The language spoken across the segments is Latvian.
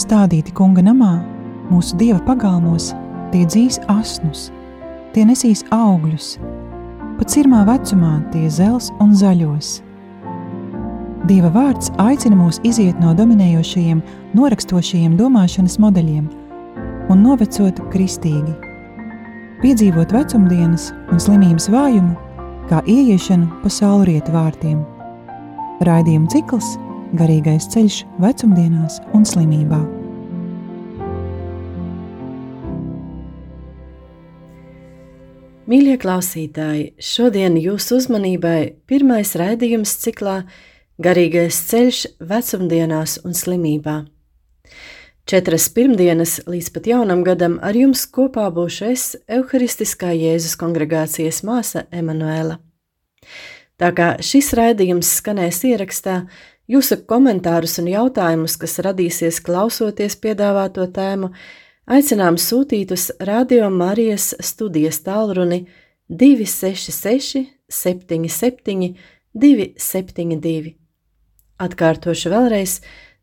stādīti kunga namā, mūsu dieva pagalmos, tie dzīs asnus, tie nesīs augļus, pat cirmā vecumā tie zels un zaļos. Dieva vārds aicina mūs iziet no dominējošajiem, norakstošajiem domāšanas modeļiem un novecot kristīgi, piedzīvot vecumdienas un slimības vājumu, kā ieiešanu pa saulrieta vārtiem. Raidījuma cikls Garīgais ceļš vecumdienās un slimībā. Mīļie klausītāji, šodien jūsu uzmanībai pirmais raidījums ciklā Garīgais ceļš vecumdienās un slimībā. Četras pirmdienas līdz pat jaunam gadam ar jums kopā būšu es, Euharistiskā Jēzus kongregācijas māsa Emanuēla. Tā kā šis raidījums skanēs ierakstā, Jūsu komentārus un jautājumus, kas radīsies klausoties piedāvāto tēmu, aicinām sūtīt uz Radio Marijas studijas tālruni 266 77 272. Atkārtošu vēlreiz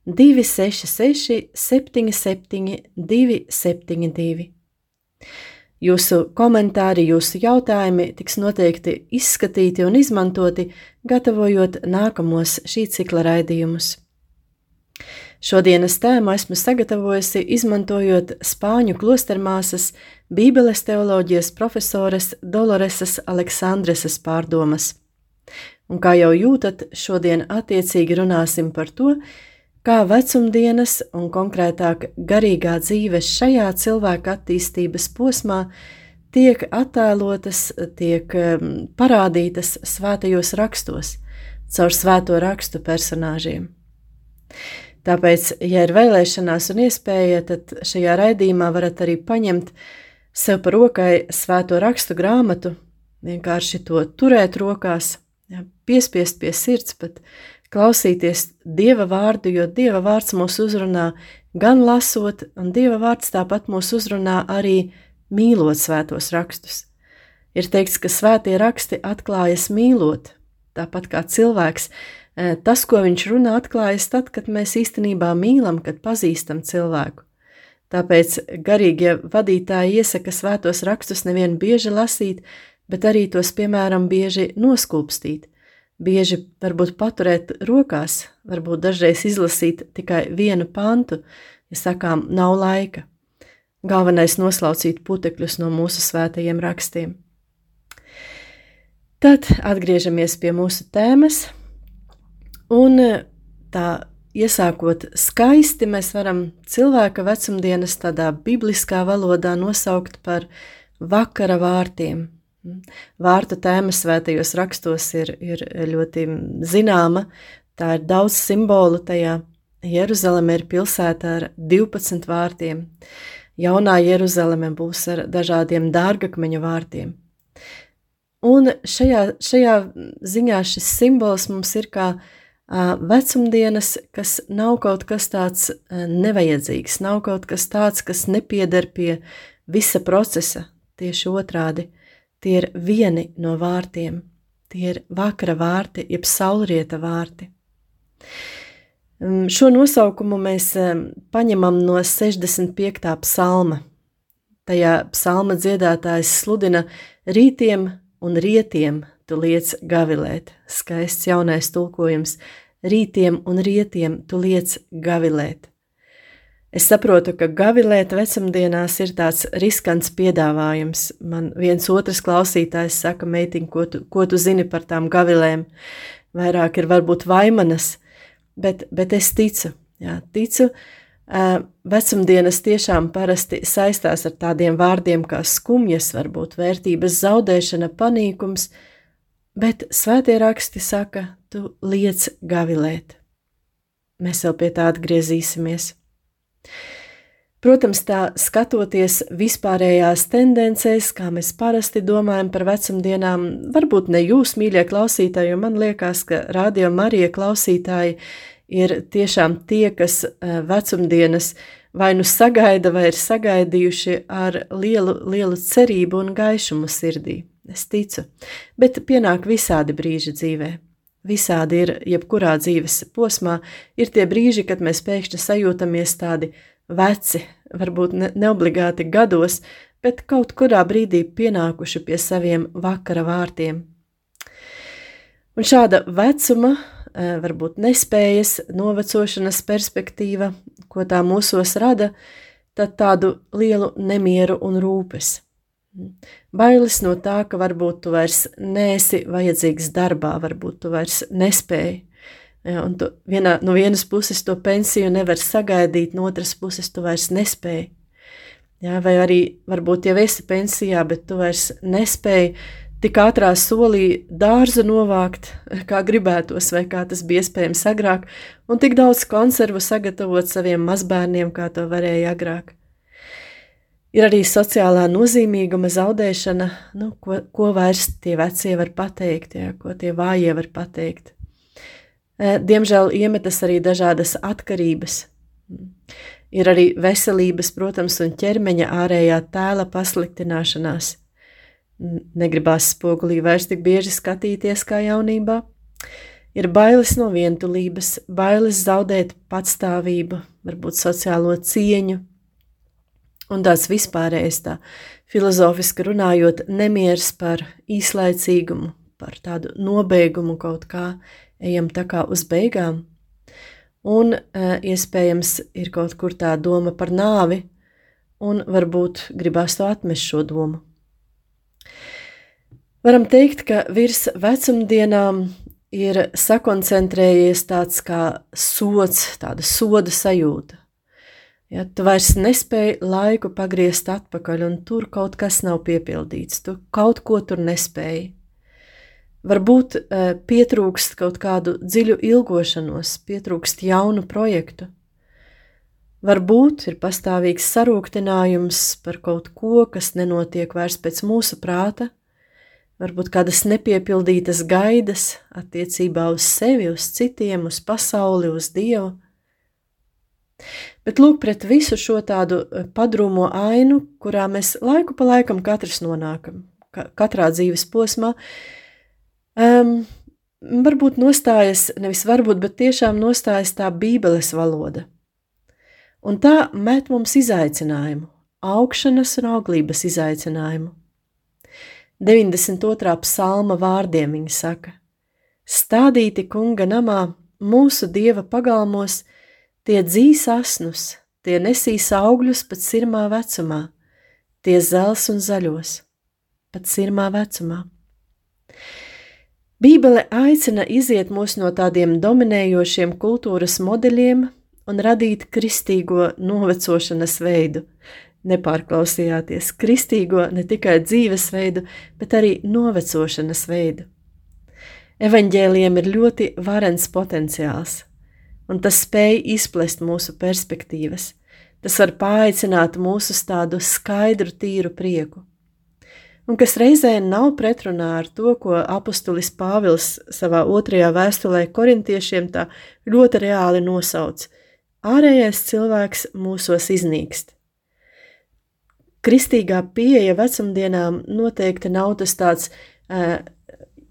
266 77 272. Jūsu komentāri, jūsu jautājumi tiks noteikti izskatīti un izmantoti, gatavojot nākamos šī cikla raidījumus. Šodienas tēmu esmu sagatavojusi izmantojot spāņu klostermāsas, Bībeles teoloģijas profesores Doloresas Aleksandreses pārdomas. Un kā jau jūtat, šodien attiecīgi runāsim par to, kā vecumdienas un konkrētāk garīgā dzīve šajā cilvēka attīstības posmā tiek attēlotas, tiek parādītas svētajos rakstos, caur svēto rakstu personāžiem. Tāpēc, ja ir vēlēšanās un iespēja, tad šajā raidījumā varat arī paņemt sev par rokai svēto rakstu grāmatu, vienkārši to turēt rokās, ja, piespiest pie sirds, pat klausīties Dieva vārdu, jo Dieva vārds mūs uzrunā gan lasot, un Dieva vārds tāpat mūs uzrunā arī mīlot svētos rakstus. Ir teikts, ka svētie raksti atklājas mīlot, tāpat kā cilvēks. E, tas, ko viņš runā, atklājas tad, kad mēs īstenībā mīlam, kad pazīstam cilvēku. Tāpēc garīgie vadītāji iesaka svētos rakstus nevien bieži lasīt, bet arī tos, piemēram, bieži noskūpstīt bieži varbūt paturēt rokās, varbūt dažreiz izlasīt tikai vienu pantu, ja sakām, nav laika. Galvenais noslaucīt putekļus no mūsu svētajiem rakstiem. Tad atgriežamies pie mūsu tēmas, un tā iesākot skaisti, mēs varam cilvēka vecumdienas tādā bibliskā valodā nosaukt par vakara vārtiem – Vārtu tēma svētajos rakstos ir, ir ļoti zināma, tā ir daudz simbolu tajā. Jeruzaleme ir pilsēta ar 12 vārtiem. Jaunā Jeruzaleme būs ar dažādiem dārgakmeņa vārtiem. Un šajā, šajā ziņā šis simbols mums ir kā vecumdienas, kas nav kaut kas tāds nevajadzīgs, nav kaut kas tāds, kas nepieder pie visa procesa, tieši otrādi. Tie ir vieni no vārtiem, tie ir vakara vārti, jeb saulrieta vārti. Šo nosaukumu mēs paņemam no 65. psalma. Tajā psalma dziedātājs sludina rītiem un rietiem tu liec gavilēt. Skaists jaunais tulkojums - rītiem un rietiem tu liec gavilēt. Es saprotu, ka gavilēt vecumdienās ir tāds riskants piedāvājums. Man viens otrs klausītājs saka, meitiņ, ko tu, ko tu zini par tām gavilēm? Vairāk ir varbūt vaimanas, bet, bet es ticu, jā, ticu, vecumdienas tiešām parasti saistās ar tādiem vārdiem kā skumjas, varbūt vērtības zaudēšana, panīkums, bet svētie raksti saka, tu liec gavilēt. Mēs vēl pie tā atgriezīsimies. Protams, tā skatoties vispārējās tendencēs, kā mēs parasti domājam par vecumdienām, varbūt ne jūs, mīļie klausītāji, jo man liekas, ka radio Marija klausītāji ir tiešām tie, kas eh, vecumdienas vai nu sagaida, vai ir sagaidījuši ar lielu, lielu cerību un gaišumu sirdī. Es ticu, bet pienāk visādi brīži dzīvē. Visādi ir, jebkurā dzīves posmā, ir tie brīži, kad mēs pēkšņi sajūtamies tādi veci, varbūt ne, neobligāti gados, bet kaut kurā brīdī pienākuši pie saviem vakara vārtiem. Un šāda vecuma, e, varbūt nespējas, novecošanas perspektīva, ko tā mūsos rada, tad tādu lielu nemieru un rūpes. Bailes no tā, ka varbūt tu vairs neesi vajadzīgs darbā, varbūt tu vairs nespēji. Ja, un tu vienā, no vienas puses to pensiju nevar sagaidīt, no otras puses tu vairs nespēji. Ja, vai arī varbūt jau esi pensijā, bet tu vairs nespēji tik ātrā solī dārzu novākt, kā gribētos, vai kā tas bija iespējams agrāk, un tik daudz konservu sagatavot saviem mazbērniem, kā to varēja agrāk. Ir arī sociālā nozīmīguma zaudēšana, nu, ko, ko vairs tie vecie var pateikt, ja, ko tie vājie var pateikt. E, diemžēl iemetas arī dažādas atkarības. Ir arī veselības, protams, un ķermeņa ārējā tēla pasliktināšanās. Negribās spogulī vairs tik bieži skatīties kā jaunībā. Ir bailes no vientulības, bailes zaudēt patstāvību, varbūt sociālo cieņu, un tāds vispārējais, tā filozofiski runājot, nemieris par īslaicīgumu, par tādu nobeigumu kaut kā, ejam tā kā uz beigām. Un e, iespējams ir kaut kur tā doma par nāvi, un varbūt gribās to atmest šo domu. Varam teikt, ka virs vecumdienām ir sakoncentrējies tāds kā sots, tāda soda sajūta. Ja, tu vairs nespēji laiku pagriezt atpakaļ, un tur kaut kas nav piepildīts. Tu kaut ko tur nespēji. Varbūt uh, pietrūkst kaut kādu dziļu ilgošanos, pietrūkst jaunu projektu. Varbūt ir pastāvīgs sarūktinājums par kaut ko, kas nenotiek vairs pēc mūsu prāta, varbūt kādas nepiepildītas gaidas attiecībā uz sevi, uz citiem, uz pasauli, uz Dievu. Bet lūk, pret visu šo tādu eh, padrūmo ainu, kurā mēs laiku pa laikam katrs nonākam, ka, katrā dzīves posmā, um, varbūt nostājas, nevis varbūt, bet tiešām nostājas tā bībeles valoda. Un tā met mums izaicinājumu, augšanas un auglības izaicinājumu. 92. psalma vārdiem viņa saka: Stādīti kunga namā, mūsu dieva pagalmos, Tie dzīs asnus, tie nesīs augļus pat sirmā vecumā, tie zels un zaļos, pat sirmā vecumā. Bībele aicina iziet mūs no tādiem dominējošiem kultūras modeļiem un radīt kristīgo novecošanas veidu. Nepārklausījāties kristīgo ne tikai dzīvesveidu, bet arī novecošanas veidu. Evanģēliem ir ļoti varens potenciāls un tas spēj izplest mūsu perspektīvas. Tas var paaicināt mūsu uz tādu skaidru, tīru prieku. Un kas reizē nav pretrunā ar to, ko apustulis Pāvils savā otrajā vēstulē korintiešiem tā ļoti reāli nosauc. Ārējais cilvēks mūsos iznīkst. Kristīgā pieeja vecumdienām noteikti nav tas tāds uh,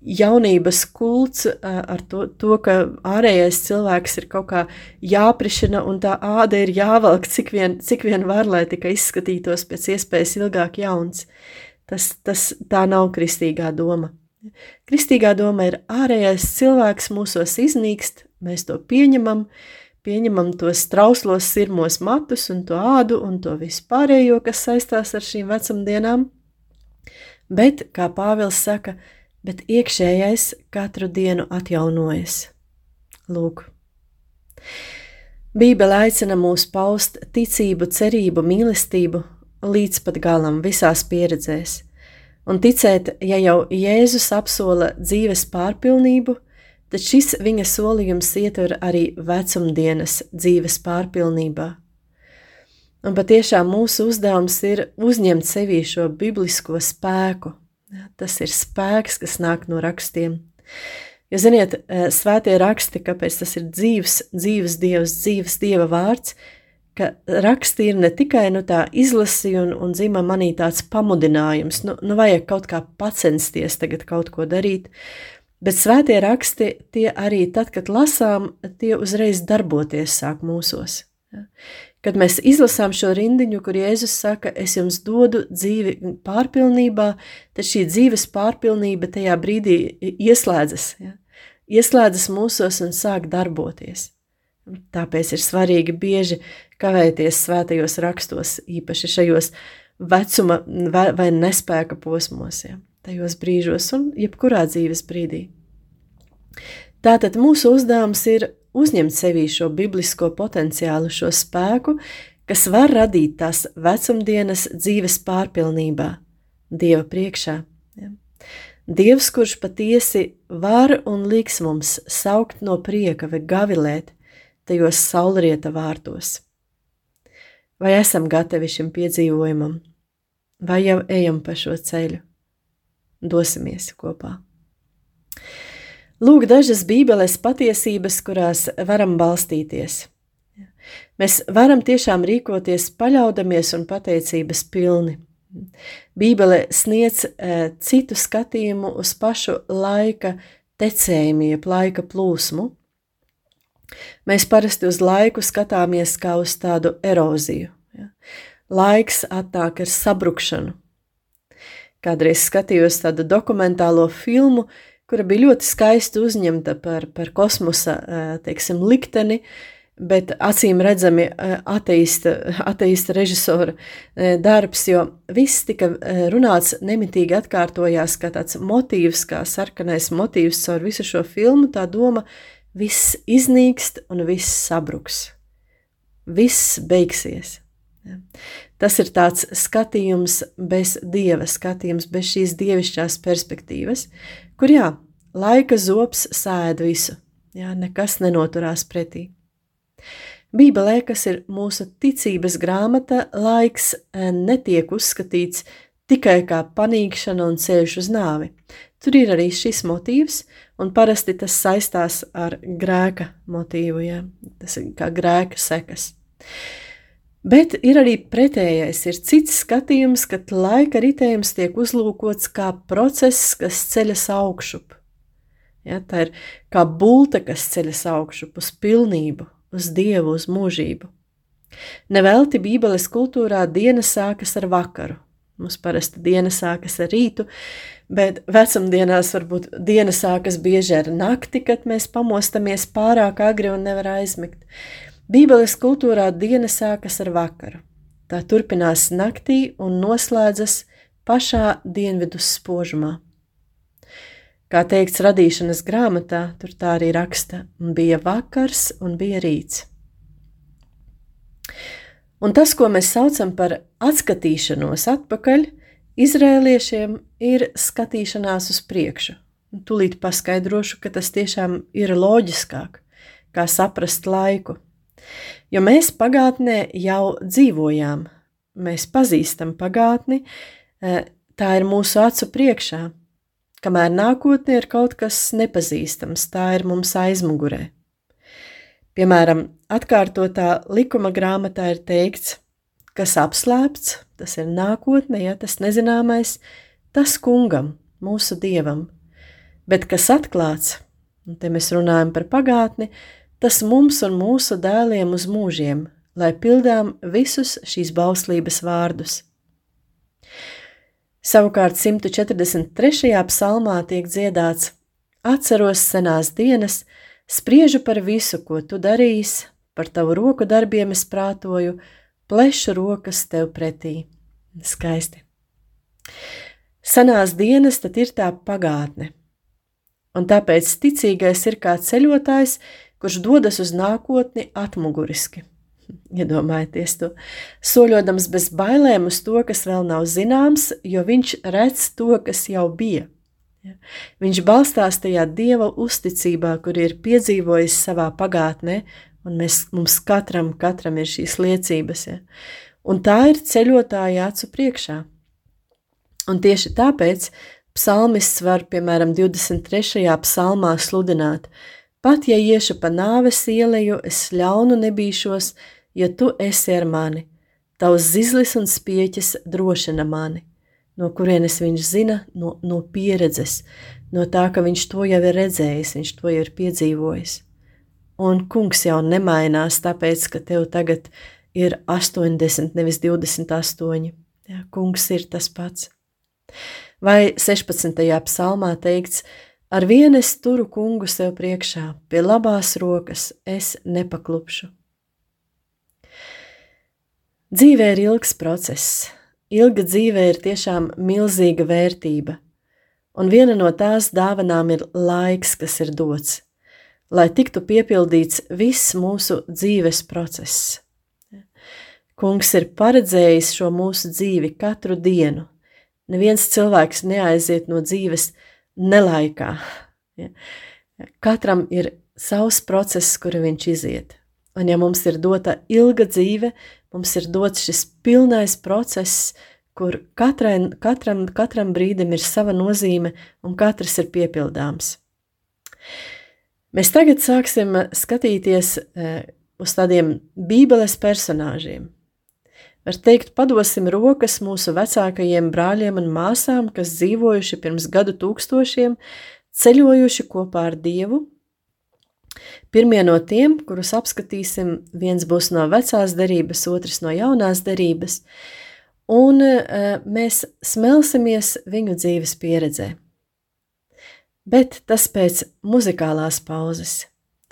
jaunības kults ar to, to, ka ārējais cilvēks ir kaut kā jāprišina un tā āda ir jāvelk cik vien, cik vien var, lai tikai izskatītos pēc iespējas ilgāk jauns. Tas, tas tā nav kristīgā doma. Kristīgā doma ir ārējais cilvēks mūsos iznīkst, mēs to pieņemam, pieņemam tos trauslos sirmos matus un to ādu un to vispārējo, kas saistās ar šīm vecumdienām. Bet, kā Pāvils saka, bet iekšējais katru dienu atjaunojas. Lūk. Bībele aicina mūs paust ticību, cerību, mīlestību līdz pat galam visās pieredzēs, un ticēt, ja jau Jēzus apsola dzīves pārpilnību, tad šis viņa solījums ietver arī vecumdienas dzīves pārpilnībā. Un patiešām mūsu uzdevums ir uzņemt sevī šo biblisko spēku, Tas ir spēks, kas nāk no rakstiem. Jo, ziniet, eh, svētie raksti, kāpēc tas ir dzīves, dzīves dievs, dzīves dieva vārds, ka raksti ir ne tikai nu, tā izlasi un, un dzima manī tāds pamudinājums, nu, nu vajag kaut kā pacensties tagad kaut ko darīt, Bet svētie raksti, tie arī tad, kad lasām, tie uzreiz darboties sāk mūsos. Ja? Kad mēs izlasām šo rindiņu, kur Jēzus saka, es jums dodu dzīvi pārpilnībā, tad šī dzīves pārpilnība tajā brīdī ieslēdzas. Ja? Ieslēdzas mūsos un sāk darboties. Tāpēc ir svarīgi bieži kavēties svētajos rakstos, īpaši šajos vecuma vai nespēka posmos, ja, tajos brīžos un jebkurā dzīves brīdī. Tātad mūsu uzdevums ir uzņemt sevī šo biblisko potenciālu, šo spēku, kas var radīt tās vecumdienas dzīves pārpilnībā, Dieva priekšā. Ja. Dievs, kurš patiesi var un liks mums saukt no prieka vai gavilēt tajos saulrieta vārtos. Vai esam gatavi šim piedzīvojumam, vai jau ejam pa šo ceļu? Dosimies kopā! Lūk, dažas Bībeles patiesības, kurās varam balstīties. Mēs varam tiešām rīkoties paļaudamies un pateicības pilni. Bībele sniedz e, citu skatījumu uz pašu laika tecējumu, jeb laika plūsmu. Mēs parasti uz laiku skatāmies kā uz tādu eroziju. Ja. Laiks atnāk ar sabrukšanu. Kādreiz skatījos tādu dokumentālo filmu, kura bija ļoti skaisti uzņemta par, par kosmosa teiksim, likteni, bet acīm redzami ateista, ateista režisora darbs, jo viss tika runāts nemitīgi atkārtojās kā tāds motīvs, kā sarkanais motīvs caur visu šo filmu, tā doma, viss iznīkst un viss sabruks. Viss beigsies. Tas ir tāds skatījums bez dieva, skatījums bez šīs dievišķās perspektīvas, kur jā, laika zops sēd visu, jā, nekas nenoturās pretī. Bībelē, kas ir mūsu ticības grāmata, laiks eh, netiek uzskatīts tikai kā panīkšana un ceļš uz nāvi. Tur ir arī šis motīvs, un parasti tas saistās ar grēka motīvu, ja? tas ir kā grēka sekas. Bet ir arī pretējais, ir cits skatījums, kad laika ritējums tiek uzlūkots kā process, kas ceļas augšup. Ja, tā ir kā bulte, kas ceļas augšup uz pilnību, uz dievu, uz mūžību. Nevelti Bībeles kultūrā diena sākas ar vakaru. Mums parasti diena sākas ar rītu, bet vecumdienās varbūt diena sākas bieži ar nakti, kad mēs pamostamies pārāk agri un nevar aizmigt. Bībeles kultūrā diena sākas ar vakaru. Tā turpinās naktī un noslēdzas pašā dienvidus spožumā. Kā teikts radīšanas grāmatā, tur tā arī raksta, un bija vakars un bija rīts. Un tas, ko mēs saucam par atskatīšanos atpakaļ, izrēliešiem ir skatīšanās uz priekšu. Tūlīt paskaidrošu, ka tas tiešām ir loģiskāk, kā saprast laiku. Jo mēs pagātnē jau dzīvojām, mēs pazīstam pagātni, e, tā ir mūsu acu priekšā, kamēr nākotnē ir kaut kas nepazīstams, tā ir mums aizmugurē. Piemēram, atkārtotā likuma grāmatā ir teikts, kas apslēpts, tas ir nākotne, ja tas nezināmais, tas kungam, mūsu dievam, bet kas atklāts, un te mēs runājam par pagātni, tas mums un mūsu dēliem uz mūžiem, lai pildām visus šīs bauslības vārdus. Savukārt 143. psalmā tiek dziedāts: Atceros senās dienas, spriežu par visu, ko tu darīsi, par tavu roku darbiem es prātoju, plešu rokas tev pretī. Skaisti. Senās dienas tad ir tā pagātne, un tāpēc ticīgais ir kā ceļotājs, kurš dodas uz nākotni atmuguriski. Iedomājieties to, soļodams bez bailēm uz to, kas vēl nav zināms, jo viņš redz to, kas jau bija. Ja? Viņš balstās tajā dieva uzticībā, kur ir piedzīvojis savā pagātnē, un mēs, mums katram, katram ir šīs liecības. Ja? Un tā ir ceļotāja acu priekšā. Un tieši tāpēc psalmists var, piemēram, 23. psalmā sludināt – Pat ja iešu pa nāves ieleju, es ļaunu nebīšos, jo tu esi ar mani. Tavs zizlis un spieķis drošina mani. no kurienes viņš zina, no, no pieredzes, no tā, ka viņš to jau ir redzējis, viņš to jau ir piedzīvojis. Un kungs jau nemainās, tāpēc, ka tev tagad ir 80, nevis 28. Jā, kungs ir tas pats. Vai 16. psalmā teikts, ar vienu es turu kungu sev priekšā, pie labās rokas es nepaklupšu. Dzīvē ir ilgs process, ilga dzīve ir tiešām milzīga vērtība, un viena no tās dāvanām ir laiks, kas ir dots, lai tiktu piepildīts viss mūsu dzīves process. Kungs ir paredzējis šo mūsu dzīvi katru dienu. Neviens cilvēks neaiziet no dzīves nelaikā. Ja? Katram ir savs process, kuru viņš iziet. Un ja mums ir dota ilga dzīve, mums ir dots šis pilnais process, kur katrai, katram, katram brīdim ir sava nozīme un katrs ir piepildāms. Mēs tagad sāksim skatīties eh, uz tādiem bībeles personāžiem. Var teikt, padosim rokas mūsu vecākajiem brāļiem un māsām, kas dzīvojuši pirms gadu tūkstošiem, ceļojuši kopā ar Dievu. Pirmie no tiem, kurus apskatīsim, viens būs no vecās derības, otrs no jaunās derības, un uh, mēs smelsimies viņu dzīves pieredzē. Bet tas pēc muzikālās pauzes.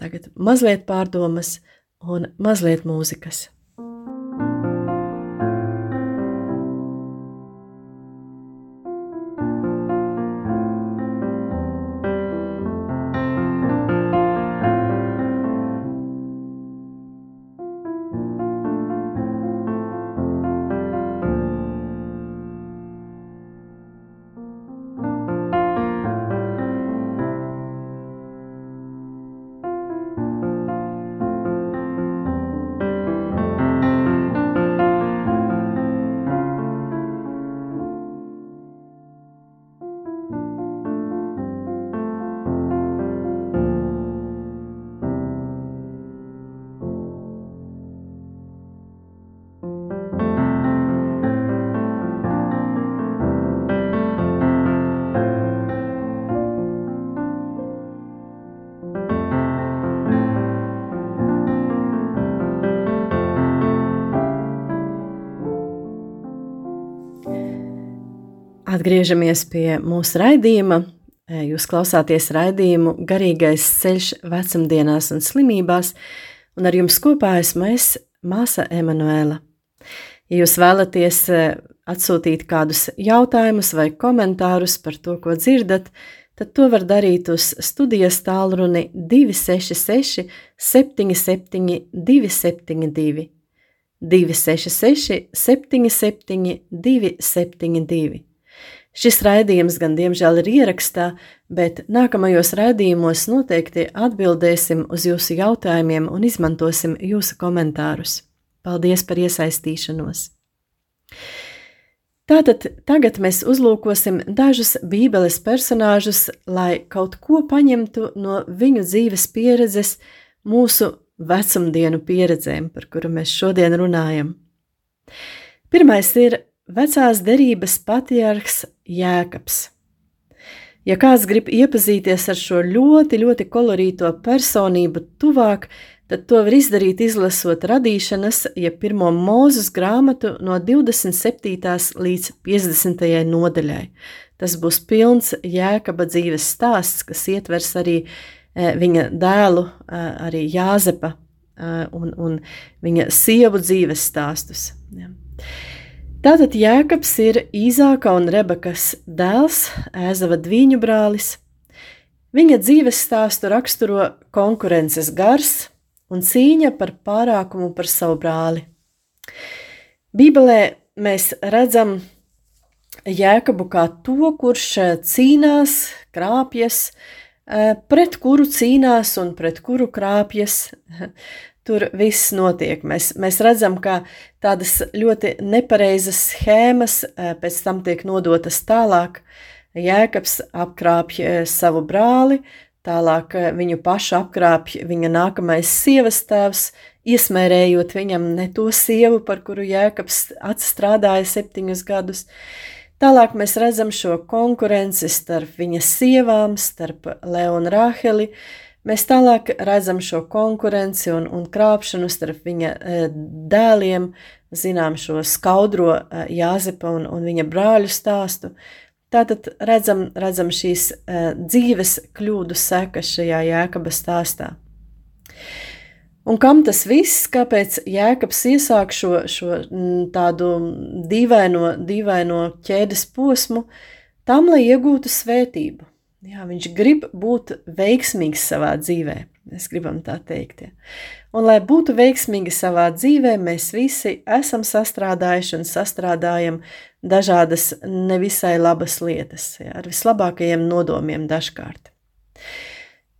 Tagad mazliet pārdomas un mazliet mūzikas. Atgriežamies pie mūsu raidījuma. Jūs klausāties raidījumu Garīgais ceļš vecumdienās un slimībās, un ar jums kopā esmu es, māsa Emanuēla. Ja jūs vēlaties atsūtīt kādus jautājumus vai komentārus par to, ko dzirdat, tad to var darīt uz studijas tālruni 266 77 272 266 77 272. Šis raidījums gan diemžēl ir ierakstā, bet nākamajos raidījumos noteikti atbildēsim uz jūsu jautājumiem un izmantosim jūsu komentārus. Paldies par iesaistīšanos! Tātad tagad mēs uzlūkosim dažus Bībeles personāžus, lai kaut ko paņemtu no viņu dzīves pieredzes, mūsu vecumdienu pieredzēm, par kuru mēs šodien runājam. Pirmais ir vecās derības patriarhs Jēkabs. Ja kāds grib iepazīties ar šo ļoti, ļoti kolorīto personību tuvāk, tad to var izdarīt izlasot radīšanas, ja pirmo mūzes grāmatu no 27. līdz 50. nodaļai. Tas būs pilns jēkaba dzīves stāsts, kas ietvers arī e, viņa dēlu, e, arī Jāzepa e, un, un viņa sievu dzīves stāstus. Ja. Tātad Jēkabs ir Īzāka un Rebekas dēls, Ēzava dviņu brālis. Viņa dzīves stāstu raksturo konkurences gars un cīņa par pārākumu par savu brāli. Bībelē mēs redzam Jēkabu kā to, kurš cīnās, krāpjas, pret kuru cīnās un pret kuru krāpjas tur viss notiek. Mēs, mēs redzam, ka tādas ļoti nepareizas schēmas eh, pēc tam tiek nodotas tālāk. Jēkabs apkrāpj eh, savu brāli, tālāk eh, viņu pašu apkrāpj viņa nākamais sievas tēvs, iesmērējot viņam ne to sievu, par kuru Jēkabs atstrādāja septiņus gadus. Tālāk mēs redzam šo konkurenci starp viņa sievām, starp Leo un Rāheli. Mēs tālāk redzam šo konkurenci un, un krāpšanu starp viņa e, dēliem, zinām šo skaudro e, Jāzepa un, un viņa brāļu stāstu. Tātad redzam, redzam šīs e, dzīves kļūdu sekas šajā jēkaba stāstā. Un kam tas viss, kāpēc Jēkabs iesāk šo, šo tādu dīvaino, dīvaino ķēdes posmu, tam, lai iegūtu svētību. Jā, viņš grib būt veiksmīgs savā dzīvē. Mēs gribam tā teikt. Ja. Un, lai būtu veiksmīgi savā dzīvē, mēs visi esam sastrādājuši un sastrādājam dažādas nevisai labas lietas, ja, ar vislabākajiem nodomiem dažkārt.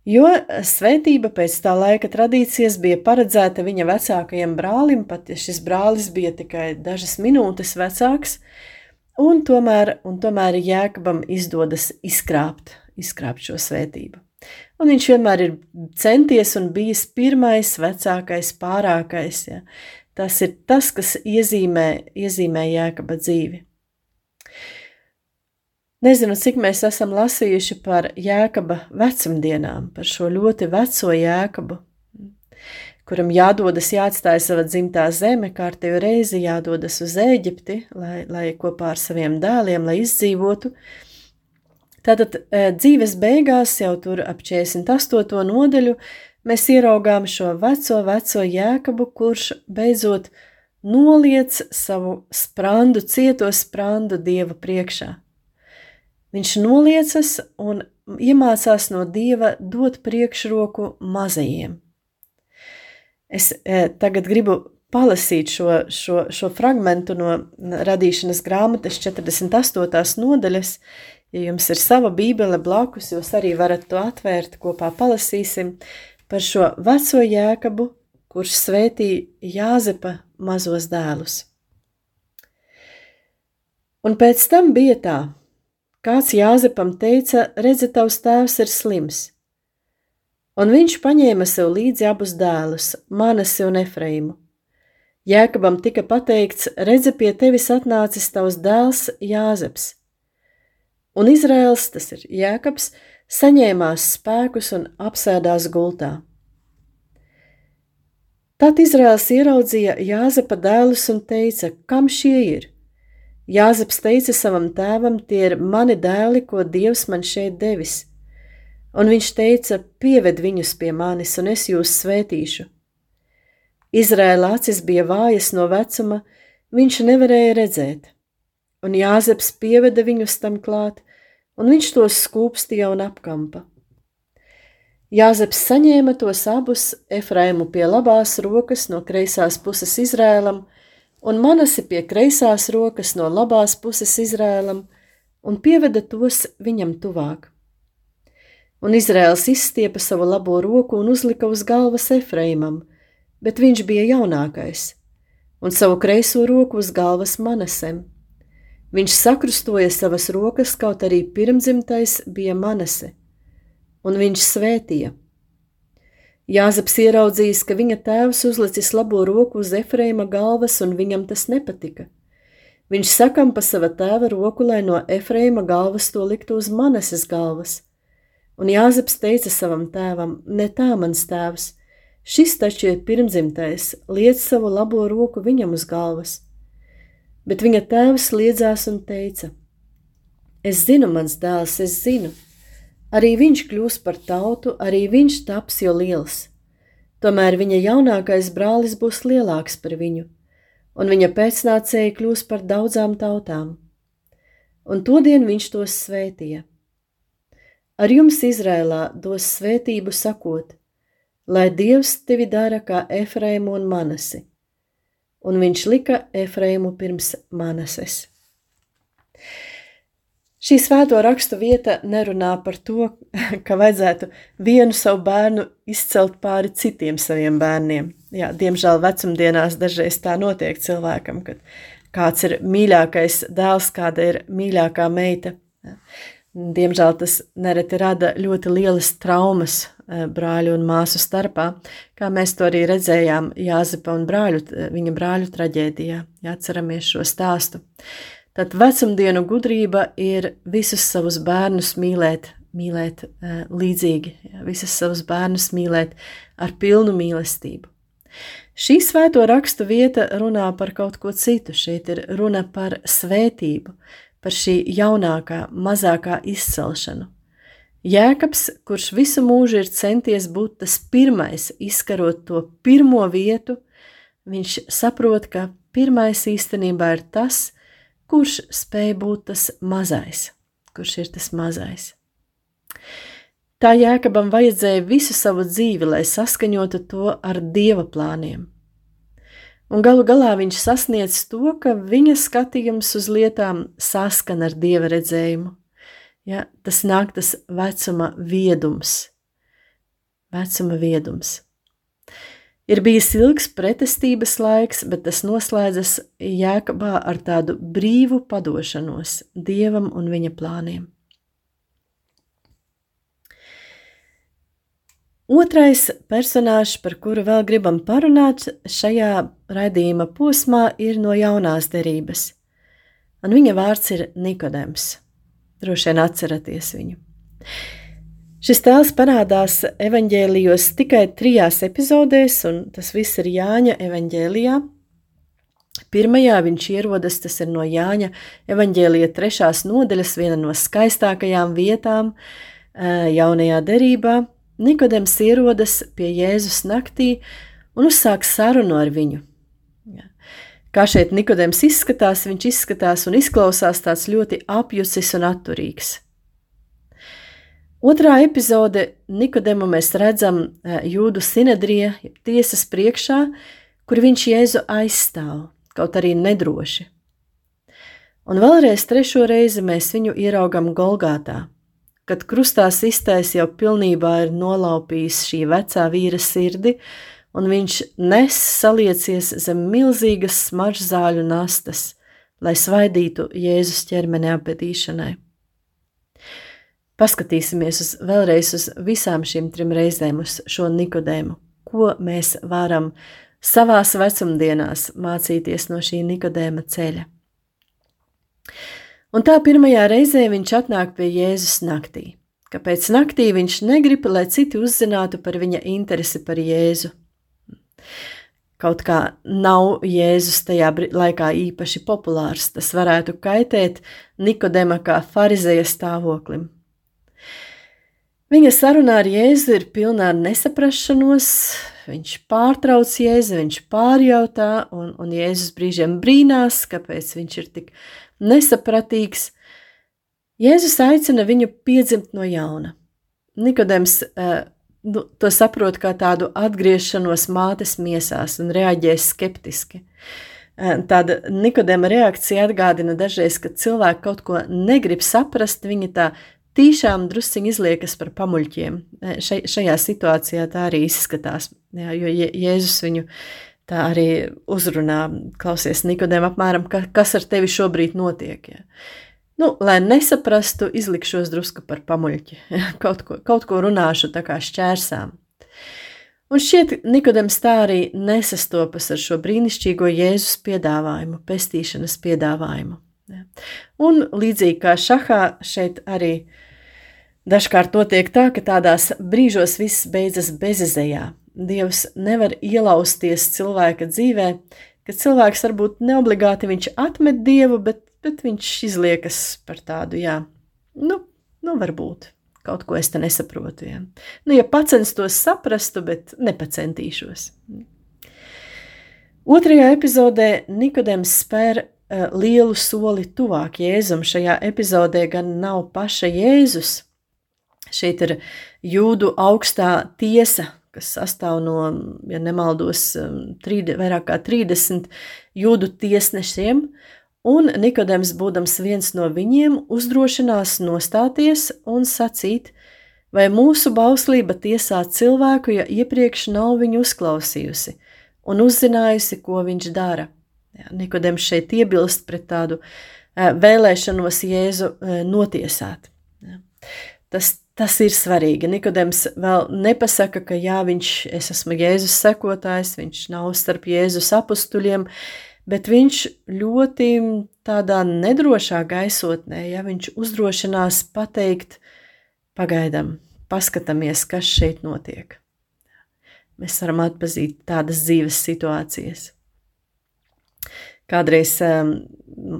Jo svētība pēc tā laika tradīcijas bija paredzēta viņa vecākajam brālim, pat ja šis brālis bija tikai dažas minūtes vecāks, un tomēr, un tomēr Jēkabam izdodas izkrāpt, izkrāpt šo svētību. Un viņš vienmēr ir centies un bijis pirmais, vecākais, pārākais. Ja. Tas ir tas, kas iezīmē, iezīmē Jēkaba dzīvi. Nezinu, cik mēs esam lasījuši par jēkaba vecumdienām, par šo ļoti veco jēkabu, kuram jādodas, jāatstāj sava dzimtā zeme, kārtējo reizi jādodas uz Eģipti, lai, lai kopā ar saviem dēliem, lai izdzīvotu. Tātad e, dzīves beigās, jau tur ap 48. nodaļu, mēs ieraugām šo veco, veco jēkabu, kurš beidzot noliec savu sprandu, cieto sprandu Dieva priekšā. Viņš noliecas un iemācās no dieva dot priekšroku mazajiem. Es e, tagad gribu palasīt šo, šo, šo fragment no radīšanas grāmatas 48. nodaļas. Ja jums ir sava bībele blakus, jūs arī varat to atvērt, kopā palasīsim par šo veco jēkabu, kurš svētīja Jāzepa mazos dēlus. Un pēc tam bija tā, Kāds Jāzepam teica, redzi, tavs tēvs ir slims. Un viņš paņēma sev līdzi abus dēlus, Manasi un Efraimu. Jēkabam tika pateikts, redzi, pie tevis atnācis tavs dēls Jāzeps. Un Izraels, tas ir Jēkabs, saņēmās spēkus un apsēdās gultā. Tad Izraels ieraudzīja Jāzepa dēlus un teica, kam šie ir? Jāzeps teica savam tēvam, tie ir mani dēli, ko Dievs man šeit devis. Un viņš teica, pieved viņus pie manis, un es jūs svētīšu. Izrēla acis bija vājas no vecuma, viņš nevarēja redzēt, un Jāzeps pieveda viņus tam klāt, un viņš tos skūpstīja un apkampa. Jāzeps saņēma tos abus Efraimu pie labās rokas no kreisās puses Izrēlam, un manasi pie kreisās rokas no labās puses Izrēlam, un pieveda tos viņam tuvāk. Un Izrēls izstiepa savu labo roku un uzlika uz galvas Efraimam, bet viņš bija jaunākais, un savu kreiso roku uz galvas Manasem. Viņš sakrustoja savas rokas, kaut arī pirmdzimtais bija Manase, un viņš svētīja – Jāzeps ieraudzījis, ka viņa tēvs uzlicis labo roku uz Efreima galvas, un viņam tas nepatika. Viņš sakam pa sava tēva roku, lai no Efreima galvas to liktu uz maneses galvas. Un Jāzeps teica savam tēvam: Ne tā, mans tēvs, šis taču ir pirmdzimtais, liec savu labo roku viņam uz galvas. Bet viņa tēvs liedzās un teica: Es zinu, mans dēls, es zinu, Arī viņš kļūs par tautu, arī viņš taps jo liels. Tomēr viņa jaunākais brālis būs lielāks par viņu, un viņa pēcnācēji kļūs par daudzām tautām. Un todien viņš tos svētīja. Ar jums Izrēlā dos svētību sakot, lai Dievs tevi dara kā Efraimu un Manasi, un viņš lika Efraimu pirms Manases. Šī svēto rakstu vieta nerunā par to, ka vajadzētu vienu savu bērnu izcelt pāri citiem saviem bērniem. Jā, diemžēl vecumdienās dažreiz tā notiek cilvēkam, kad kāds ir mīļākais dēls, kāda ir mīļākā meita. Diemžēl tas nereti rada ļoti lielas traumas brāļu un māsu starpā, kā mēs to arī redzējām Jāzepa un brāļu, viņa brāļu traģēdijā, ja atceramies šo stāstu. Tad vecumdienu gudrība ir visus savus bērnus mīlēt, mīlēt uh, līdzīgi, ja, visus savus bērnus mīlēt ar pilnu mīlestību. Šī svēto rakstu vieta runā par kaut ko citu. Šeit ir runa par svētību, par šī jaunākā, mazākā izcelšanu. Jēkabs, kurš visu mūžu ir centies būt tas pirmais, izkarot to pirmo vietu, viņš saprot, ka pirmais īstenībā ir tas, kurš spēj būt tas mazais, kurš ir tas mazais. Tā jēkabam vajadzēja visu savu dzīvi, lai saskaņotu to ar dieva plāniem. Un galu galā viņš sasniedz to, ka viņa skatījums uz lietām saskan ar dieva redzējumu. Ja, tas nāk tas vecuma viedums. Vecuma viedums. Ir bijis ilgs pretestības laiks, bet tas noslēdzas jēkabā ar tādu brīvu padošanos dievam un viņa plāniem. Otrais personāžs, par kuru vēl gribam parunāt šajā raidījuma posmā, ir no jaunās derības. Un viņa vārds ir Nikodems. Droši vien atceraties viņu. Šis tēls parādās evanģēlijos tikai trijās epizodēs, un tas viss ir Jāņa evanģēlijā. Pirmajā viņš ierodas, tas ir no Jāņa evanģēlija trešās nodaļas, viena no skaistākajām vietām eh, jaunajā derībā – Nikodems ierodas pie Jēzus naktī un uzsāk sarunu ar viņu. Kā šeit Nikodems izskatās, viņš izskatās un izklausās tāds ļoti apjucis un atturīgs. Otrā epizode Nikodemu mēs redzam e, jūdu sinedrija, tiesas priekšā, kur viņš Jēzu aizstāv, kaut arī nedroši. Un vēlreiz trešo reizi mēs viņu ieraugam Golgātā kad krustā sistais jau pilnībā ir nolaupījis šī vecā vīra sirdi, un viņš nes saliecies zem milzīgas smaržzāļu nastas, lai svaidītu Jēzus ķermeni apbedīšanai. Paskatīsimies uz, vēlreiz uz visām šīm trim reizēm, uz šo Nikodēmu, ko mēs varam savās vecumdienās mācīties no šī Nikodēma ceļa. Un tā pirmajā reizē viņš atnāk pie Jēzus naktī. Kāpēc naktī viņš negrib, lai citi uzzinātu par viņa interesi par Jēzu? Kaut kā nav Jēzus tajā laikā īpaši populārs, tas varētu kaitēt Nikodema kā farizeja stāvoklim. Viņa sarunā ar Jēzu ir pilna ar nesaprašanos, viņš pārtrauc Jēzu, viņš pārjautā, un, un Jēzus brīžiem brīnās, kāpēc viņš ir tik nesapratīgs. Jēzus aicina viņu piedzimt no jauna. Nikodems uh, nu, to saprot kā tādu atgriešanos mātes miesās un reaģē skeptiski. Uh, tāda Nikodēma reakcija atgādina dažreiz, kad cilvēki kaut ko negrib saprast, viņi tā tīšām drusciņi izliekas par pamuļķiem. Uh, še, šajā situācijā tā arī izskatās, jā, jo Jēzus viņu tā arī uzrunā, klausies Nikodēm apmēram, ka, kas ar tevi šobrīd notiek. Ja. Nu, lai nesaprastu, izlikšos drusku par pamuļķi, kaut, ko, kaut ko runāšu tā kā šķērsām. Un šķiet, Nikodems tā arī nesastopas ar šo brīnišķīgo Jēzus piedāvājumu, pestīšanas piedāvājumu. Un līdzīgi kā šahā, šeit arī dažkārt notiek tā, ka tādās brīžos viss beidzas bezizējā, Dievs nevar ielausties cilvēka dzīvē, ka cilvēks varbūt neobligāti viņš atmet Dievu, bet, bet viņš izliekas par tādu, jā, nu, nu varbūt kaut ko es te nesaprotu. Ja, nu, ja pacenstos saprastu, bet nepacentīšos. Otrajā epizodē Nikodems spēr uh, lielu soli tuvāk Jēzum. Šajā epizodē gan nav paša Jēzus. Šeit ir jūdu augstā tiesa, kas sastāv no, ja nemaldos, um, trīde, vairāk kā 30 jūdu tiesnešiem, un Nikodems, būdams viens no viņiem, uzdrošinās nostāties un sacīt, vai mūsu bauslība tiesā cilvēku, ja iepriekš nav viņu uzklausījusi un uzzinājusi, ko viņš dara. Ja, Nikodems šeit iebilst pret tādu uh, vēlēšanos Jēzu uh, notiesāt. Tas Tas ir svarīgi. Nikodems vēl nepasaka, ka jā, viņš, es esmu Jēzus sekotājs, viņš nav starp Jēzus apstuļiem, bet viņš ļoti tādā nedrošā gaisotnē, ja viņš uzdrošinās pateikt, pagaidām, paskatāmies, kas šeit notiek. Mēs varam atpazīt tādas dzīves situācijas. Kādreiz um,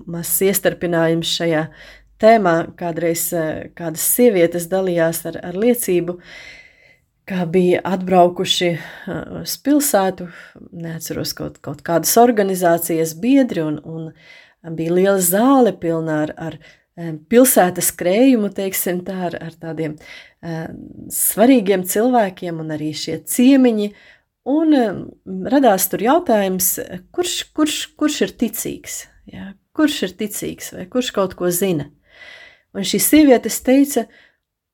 mazs iestarpinājums šajā tēmā, kādreiz uh, kādas sievietes dalījās ar, ar liecību, kā bija atbraukuši uh, uz pilsētu, neatceros kaut, kaut kādas organizācijas biedri, un, un bija liela zāle pilna ar, ar um, pilsētas krējumu, teiksim tā, ar, ar tādiem svarīgiem cilvēkiem un arī šie ciemiņi, Un radās tur jautājums, kurš, kurš, kurš ir ticīgs? Ja? Kurš ir ticīgs vai kurš kaut ko zina? Un šīs sievietes teica,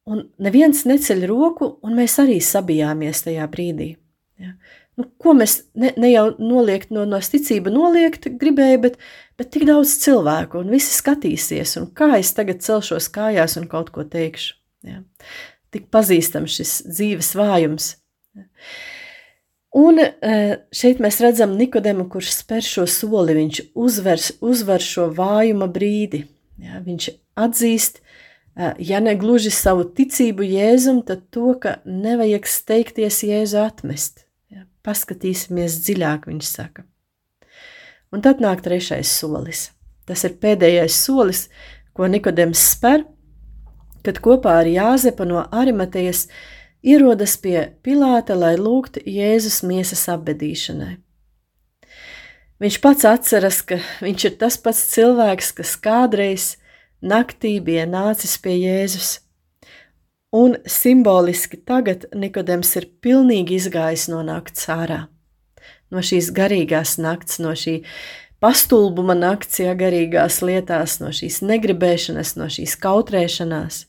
un neviens neceļ roku, un mēs arī sabijāmies tajā brīdī. Ja? Nu, ko mēs ne, ne jau noliegt no, no ticība noliegt gribēja, bet, bet tik daudz cilvēku, un visi skatīsies, un kā es tagad celšos kājās un kaut ko teikšu. Ja? Tik pazīstams šis dzīves vājums. Ja? Un eh, šeit mēs redzam Nikodemu, kurš spēr šo soli, viņš uzvers, uzvar šo vājuma brīdi. Ja, viņš atzīst, ja ne gluži savu ticību Jēzum, tad to, ka nevajag steigties Jēzu atmest. Ja, paskatīsimies dziļāk, viņš saka. Un tad nāk trešais solis. Tas ir pēdējais solis, ko Nikodems spēr, kad kopā ar Jāzepa no Arimatejas ierodas pie Pilāta, lai lūgtu Jēzus miesas apbedīšanai. Viņš pats atceras, ka viņš ir tas pats cilvēks, kas kādreiz naktī bija nācis pie Jēzus. Un simboliski tagad Nikodems ir pilnīgi izgājis no nakts ārā. No šīs garīgās nakts, no šī pastulbuma nakts, ja garīgās lietās, no šīs negribēšanas, no šīs kautrēšanās.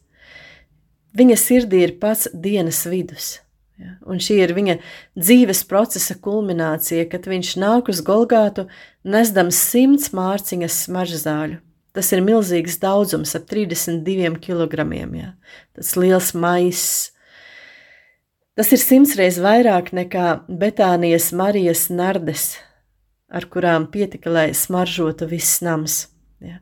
Viņa sirdī ir pats dienas vidus. Ja? Un šī ir viņa dzīves procesa kulminācija, kad viņš nāk uz Golgātu, nesdams simts mārciņas smaržzāļu. Tas ir milzīgs daudzums, ap 32 kg. Ja? Tas liels maiss. Tas ir simtreiz vairāk nekā Betānijas Marijas nardes, ar kurām pietika, lai smaržotu viss nams. Ja?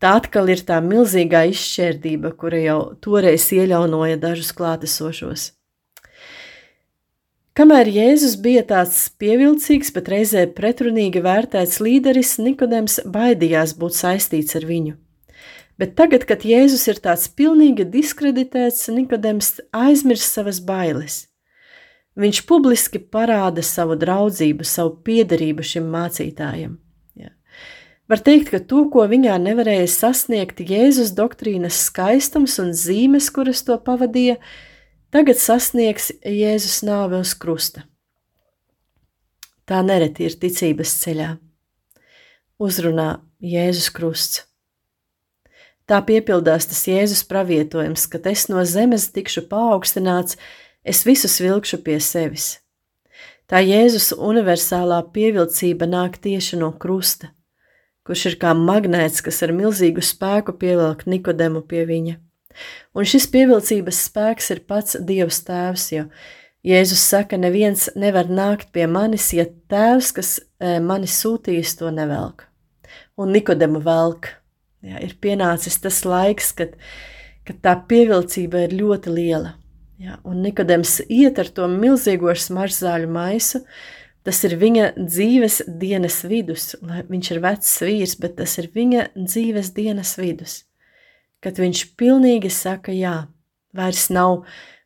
Tā atkal ir tā milzīgā izšķērdība, kura jau toreiz ieļaunoja dažus klātesošos. Kamēr Jēzus bija tāds pievilcīgs, bet reizē pretrunīgi vērtēts līderis, Nikodems baidījās būt saistīts ar viņu. Bet tagad, kad Jēzus ir tāds pilnīgi diskreditēts, Nikodems aizmirst savas bailes. Viņš publiski parāda savu draudzību, savu piederību šim mācītājam. Var teikt, ka to, ko viņā nevarēja sasniegt Jēzus doktrīnas skaistums un zīmes, kuras to pavadīja, tagad sasniegs Jēzus nāve uz krusta. Tā nereti ir ticības ceļā. Uzrunā Jēzus krusts. Tā piepildās tas Jēzus pravietojums, ka es no zemes tikšu paaugstināts, es visus vilkšu pie sevis. Tā Jēzus universālā pievilcība nāk tieši no krusta kurš ir kā magnēts, kas ar milzīgu spēku pievelk Nikodemu pie viņa. Un šis pievilcības spēks ir pats Dievs Tēvs, jo Jēzus saka, neviens nevar nākt pie manis, ja Tēvs, kas e, mani sūtījis, to nevelk. Un Nikodemu velk. Jā, ir pienācis tas laiks, kad, kad tā pievilcība ir ļoti liela. Jā, un Nikodems iet ar to milzīgo smaržzāļu maisu, Tas ir viņa dzīves dienas vidus, lai viņš ir vecs vīrs, bet tas ir viņa dzīves dienas vidus, kad viņš pilnīgi saka jā, vairs nav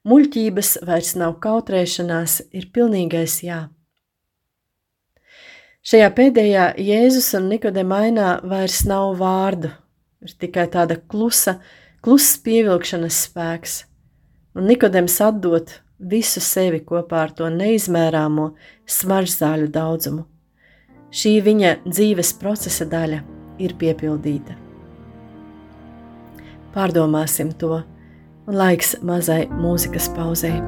muļķības, vairs nav kautrēšanās, ir pilnīgais jā. Šajā pēdējā Jēzus un Nikodemainā vairs nav vārdu, ir tikai tāda klusa, klusa pievilkšanas spēks, un Nikodems atdot visu sevi kopā ar to neizmērāmo smaržzāļu daudzumu. Šī viņa dzīves procesa daļa ir piepildīta. Pārdomāsim to, un laiks mazai mūzikas pauzei.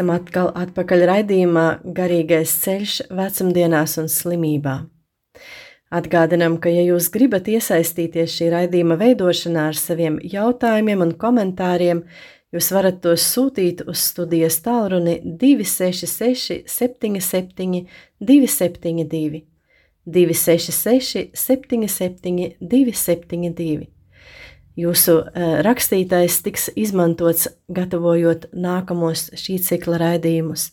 Esam atkal atpakaļ raidījumā Garīgais ceļš vecumdienās un slimībā. Atgādinām, ka, ja jūs gribat iesaistīties šī raidījuma veidošanā ar saviem jautājumiem un komentāriem, jūs varat tos sūtīt uz studijas tālruni 266 77 272 266 77 272. Jūsu uh, rakstītais tiks izmantots gatavojot nākamos šī cikla raidījumus.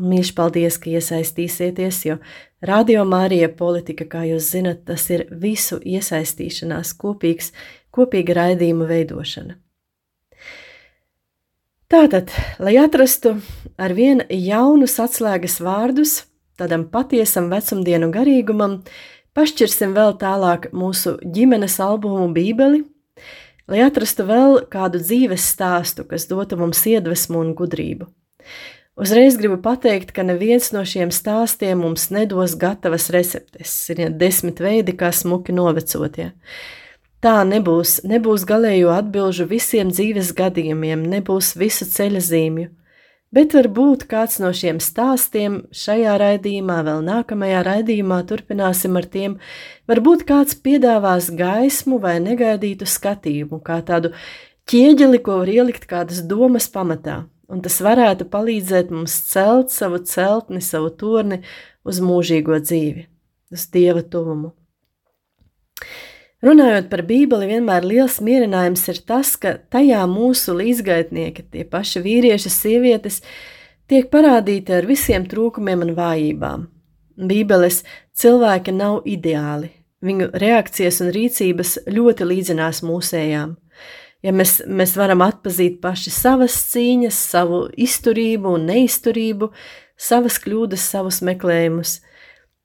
Mīļš paldies, ka iesaistīsieties, jo Radio Mārija politika, kā jūs zinat, tas ir visu iesaistīšanās kopīgs, kopīga raidījuma veidošana. Tātad, lai atrastu ar vien jaunus atslēgas vārdus tādam patiesam vecumdienu garīgumam, pašķirsim vēl tālāk mūsu ģimenes albumu Bībeli, lai atrastu vēl kādu dzīves stāstu, kas dotu mums iedvesmu un gudrību. Uzreiz gribu pateikt, ka neviens no šiem stāstiem mums nedos gatavas receptes. Ir desmit veidi, kā smuki novecotie. Tā nebūs, nebūs galējo atbilžu visiem dzīves gadījumiem, nebūs visu ceļa zīmju, bet varbūt kāds no šiem stāstiem šajā raidījumā, vēl nākamajā raidījumā turpināsim ar tiem, varbūt kāds piedāvās gaismu vai negaidītu skatījumu, kā tādu ķieģeli, ko var ielikt kādas domas pamatā un tas varētu palīdzēt mums celt savu celtni, savu torni uz mūžīgo dzīvi, uz dieva tuvumu. Runājot par Bībeli, vienmēr liels mierinājums ir tas, ka tajā mūsu līdzgaitnieki, tie paši vīrieši, sievietes, tiek parādīti ar visiem trūkumiem un vājībām. Bībeles cilvēki nav ideāli, viņu reakcijas un rīcības ļoti līdzinās mūsējām ja mēs, mēs varam atpazīt paši savas cīņas, savu izturību un neizturību, savas kļūdas, savus meklējumus.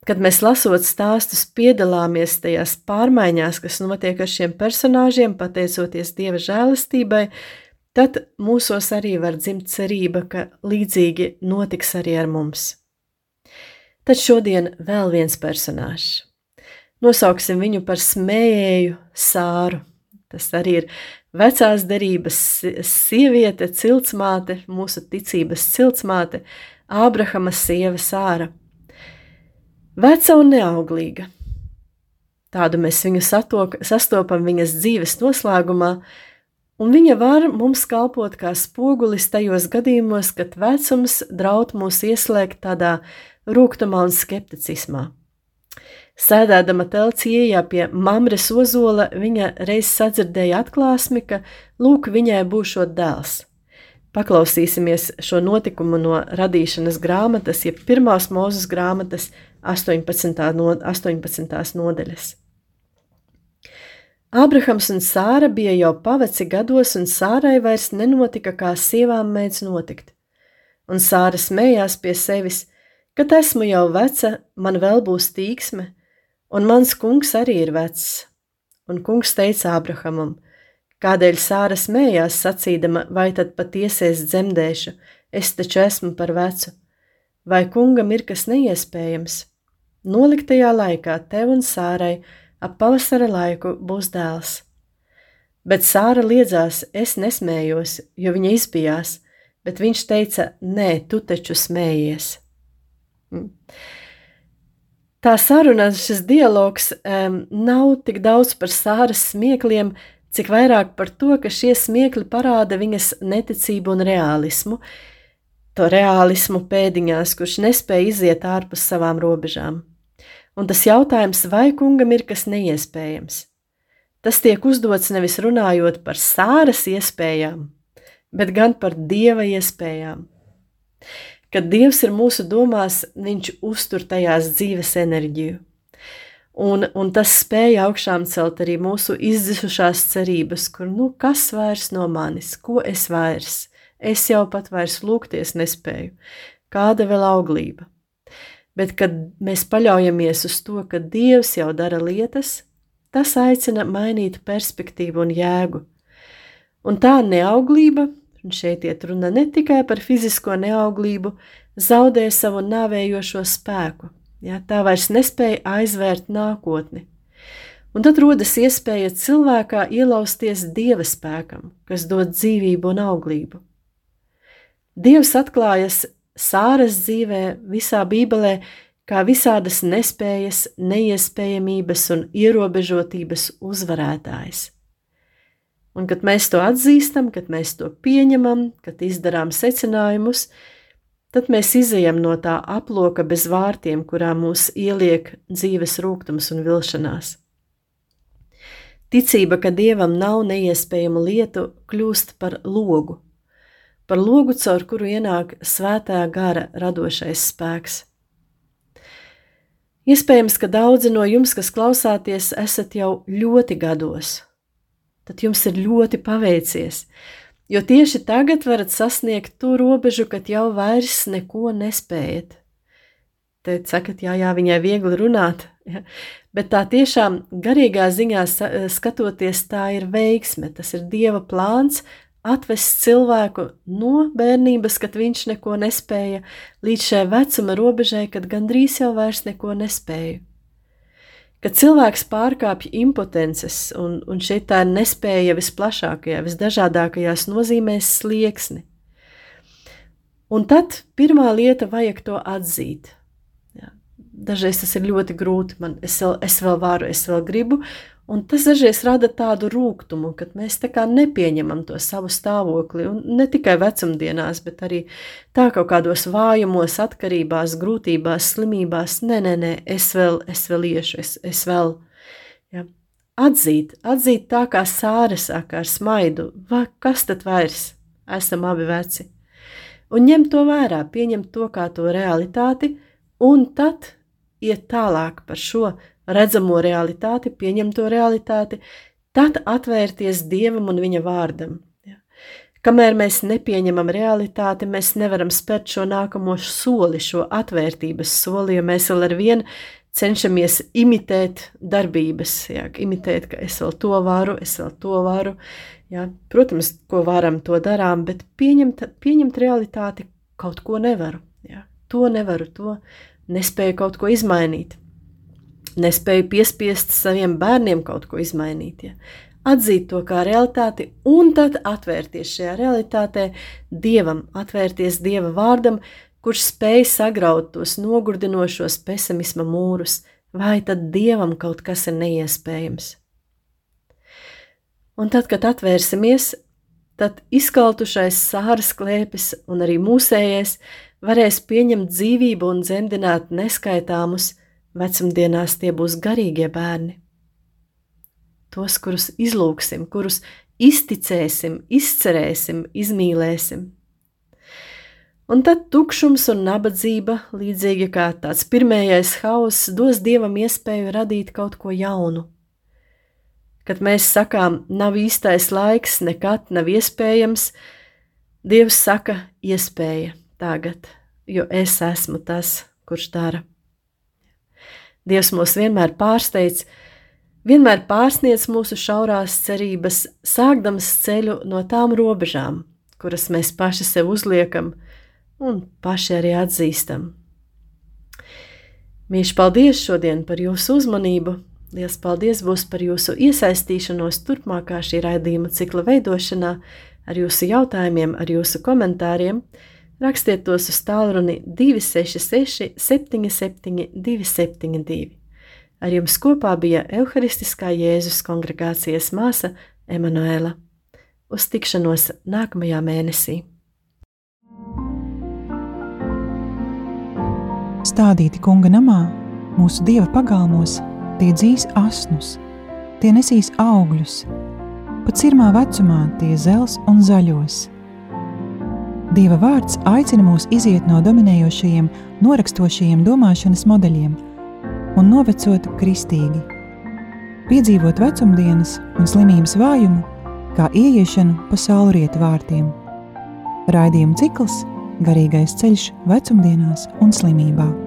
Kad mēs lasot stāstus, piedalāmies tajās pārmaiņās, kas notiek ar šiem personāžiem, pateicoties Dieva žēlastībai, tad mūsos arī var dzimt cerība, ka līdzīgi notiks arī ar mums. Tad šodien vēl viens personāžs. Nosauksim viņu par smējēju sāru. Tas arī ir vecās derības sieviete, ciltsmāte, mūsu ticības ciltsmāte, Ābrahama sieva Sāra. Veca un neauglīga. Tādu mēs viņu satok, sastopam viņas dzīves noslēgumā, un viņa var mums kalpot kā spogulis tajos gadījumos, kad vecums draud mūs ieslēgt tādā rūgtumā un skepticismā. Sēdēdama telts ieejā pie mamres ozola, viņa reiz sadzirdēja atklāsmi, ka lūk, viņai būšot dēls. Paklausīsimies šo notikumu no radīšanas grāmatas, jeb pirmās mūzes grāmatas 18. No, 18. nodaļas. Ābrahams un Sāra bija jau paveci gados, un Sārai vairs nenotika, kā sievām mēdz notikt. Un Sāra smējās pie sevis, kad esmu jau veca, man vēl būs tīksme, un mans kungs arī ir vecs. Un kungs teica Ābrahamam, kādēļ Sāra smējās, sacīdama, vai tad patiesies dzemdēšu, es taču esmu par vecu, vai kungam ir kas neiespējams? Noliktajā laikā tev un Sārai ap pavasara laiku būs dēls. Bet Sāra liedzās, es nesmējos, jo viņa izbijās, bet viņš teica, nē, tu taču smējies. Mm. Tā saruna, šis dialogs um, nav tik daudz par sāras smiekliem, cik vairāk par to, ka šie smiekli parāda viņas neticību un realismu, to realismu pēdiņās, kurš nespēja iziet ārpus savām robežām. Un tas jautājums, vai kungam ir kas neiespējams? Tas tiek uzdots nevis runājot par sāras iespējām, bet gan par dieva iespējām. Kad Dievs ir mūsu domās, Viņš uztur tajās dzīves enerģiju. Un, un tas spēja augšām celt arī mūsu izdzisušās cerības, kur nu kas vairs no manis, ko es vairs, es jau pat vairs lūgties nespēju, kāda vēl auglība. Bet, kad mēs paļaujamies uz to, ka Dievs jau dara lietas, tas aicina mainīt perspektīvu un jēgu. Un tā neauglība un šeit iet runa ne tikai par fizisko neauglību, zaudē savu nāvējošo spēku, ja, tā vairs nespēja aizvērt nākotni. Un tad rodas iespēja cilvēkā ielausties dieva spēkam, kas dod dzīvību un auglību. Dievs atklājas Sāras dzīvē, visā Bībelē, kā visādas nespējas, neiespējamības un ierobežotības uzvarētājs. Un, kad mēs to atzīstam, kad mēs to pieņemam, kad izdarām secinājumus, tad mēs izejam no tā aploka bez vārtiem, kurā mūs ieliek dzīves rūkums un vilšanās. Ticība, ka dievam nav neiespējamu lietu, kļūst par logu, par logu, caur kuru ienāk svētā gara radošais spēks. Iespējams, ka daudzi no jums, kas klausāties, esat jau ļoti gados, tad jums ir ļoti paveicies. Jo tieši tagad varat sasniegt to robežu, kad jau vairs neko nespējat. Te sakat, jā, jā, viņai viegli runāt, ja? bet tā tiešām garīgā ziņā skatoties, tā ir veiksme, tas ir Dieva plāns atvest cilvēku no bērnības, kad viņš neko nespēja, līdz šai vecuma robežai, kad gandrīz jau vairs neko nespēja. Kad cilvēks pārkāpj impotences, un, un šeit tā ir nespēja visplašākajā, visdažādākajās nozīmēs slieksni. Un tad pirmā lieta vajag to atzīt. Jā. Dažreiz tas ir ļoti grūti, man es vēl, es vēl varu, es vēl gribu, Un tas dažreiz rada tādu rūkumu, kad mēs tā kā nepieņemam to savu stāvokli, un ne tikai vecumdienās, bet arī tā kaut kādos vājumos, atkarībās, grūtībās, slimībās. Nē, nē, nē, es vēl, es vēl iešu, es, es vēl. Ja. Atzīt, atzīt tā kā sāra saka ar smaidu, vai kas tad vairs, esam abi veci. Un ņemt to vērā, pieņemt to kā to realitāti, un tad iet tālāk par šo redzamo realitāti, pieņemto realitāti, tad atvērties Dievam un Viņa vārdam. Ja. Kamēr mēs nepieņemam realitāti, mēs nevaram spērt šo nākamo soli, šo atvērtības soli, jo mēs vēl ar vienu cenšamies imitēt darbības, ja, imitēt, ka es vēl to varu, es vēl to varu. Ja. Protams, ko varam, to darām, bet pieņemt, pieņemt realitāti kaut ko nevaru. Ja. To nevaru, to nespēju kaut ko izmainīt nespēju piespiest saviem bērniem kaut ko izmainīt. Ja? Atzīt to kā realitāti, un tad atvērties šajā realitātē dievam, atvērties dieva vārdam, kurš spēj sagraut tos nogurdinošos pesimisma mūrus, vai tad dievam kaut kas ir neiespējams. Un tad, kad atvērsimies, tad izkaltušais sāras klēpis un arī mūsējais varēs pieņemt dzīvību un dzemdināt neskaitāmus, Vecumdienās tie būs garīgie bērni. Tos, kurus izlūksim, kurus izticēsim, izcerēsim, izmīlēsim. Un tad tukšums un nabadzība, līdzīgi kā tāds pirmais hauss, dos dievam iespēju radīt kaut ko jaunu. Kad mēs sakām, nav īstais laiks, nekad nav iespējams, Dievs saka, iespēja tagad, jo es esmu tas, kurš dara. Dievs mūs vienmēr pārsteidz, vienmēr pārsniedz mūsu šaurās cerības, sākdams ceļu no tām robežām, kuras mēs paši sev uzliekam un paši arī atzīstam. Mīļš, paldies šodien par jūsu uzmanību! Lielas paldies būs par jūsu iesaistīšanos turpmākā šī raidījuma cikla veidošanā, ar jūsu jautājumiem, ar jūsu komentāriem. Rakstiet tos uz tālruni 266, 77, 272. Ar jums kopā bija Euharistiskā Jēzus kongregācijas māsa Emanuela. Uz tikšanos nākamajā mēnesī! Stādīti kunga namā, mūsu dieva pagalmos, tie dzīs asnus, tie nesīs augļus, pat cirmā vecumā tie zels un zaļos Dieva vārds aicina mūs iziet no dominējošajiem, norakstošajiem domāšanas modeļiem un novecot kristīgi, piedzīvot vecumdienas un slimības vājumu, kā ieiešanu pa saulrieta vārtiem. Raidījuma cikls Garīgais ceļš vecumdienās un slimībā.